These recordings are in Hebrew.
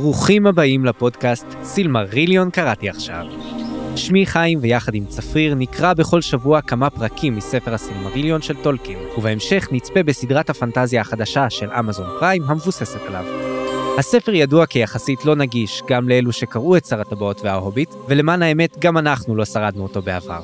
ברוכים הבאים לפודקאסט סילמריליון קראתי עכשיו. שמי חיים ויחד עם צפריר נקרא בכל שבוע כמה פרקים מספר הסילמריליון של טולקין, ובהמשך נצפה בסדרת הפנטזיה החדשה של אמזון פריים המבוססת עליו. הספר ידוע כיחסית לא נגיש גם לאלו שקראו את שר הטבעות וההוביט, ולמען האמת גם אנחנו לא שרדנו אותו בעבר.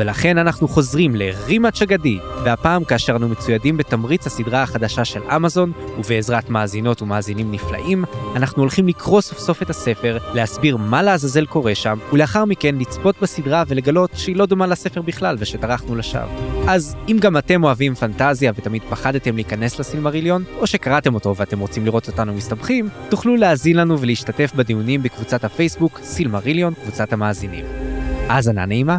ולכן אנחנו חוזרים לרימת אגדי, והפעם כאשר אנו מצוידים בתמריץ הסדרה החדשה של אמזון, ובעזרת מאזינות ומאזינים נפלאים, אנחנו הולכים לקרוא סוף סוף את הספר, להסביר מה לעזאזל קורה שם, ולאחר מכן לצפות בסדרה ולגלות שהיא לא דומה לספר בכלל ושטרחנו לשווא. אז אם גם אתם אוהבים פנטזיה ותמיד פחדתם להיכנס לסילמריליון, או שקראתם אותו ואתם רוצים לראות אותנו מסתבכים, תוכלו להאזין לנו ולהשתתף בדיונים בקבוצת הפייסבוק סילמריליון, קבוצת המאזינים. האזנה נעימה.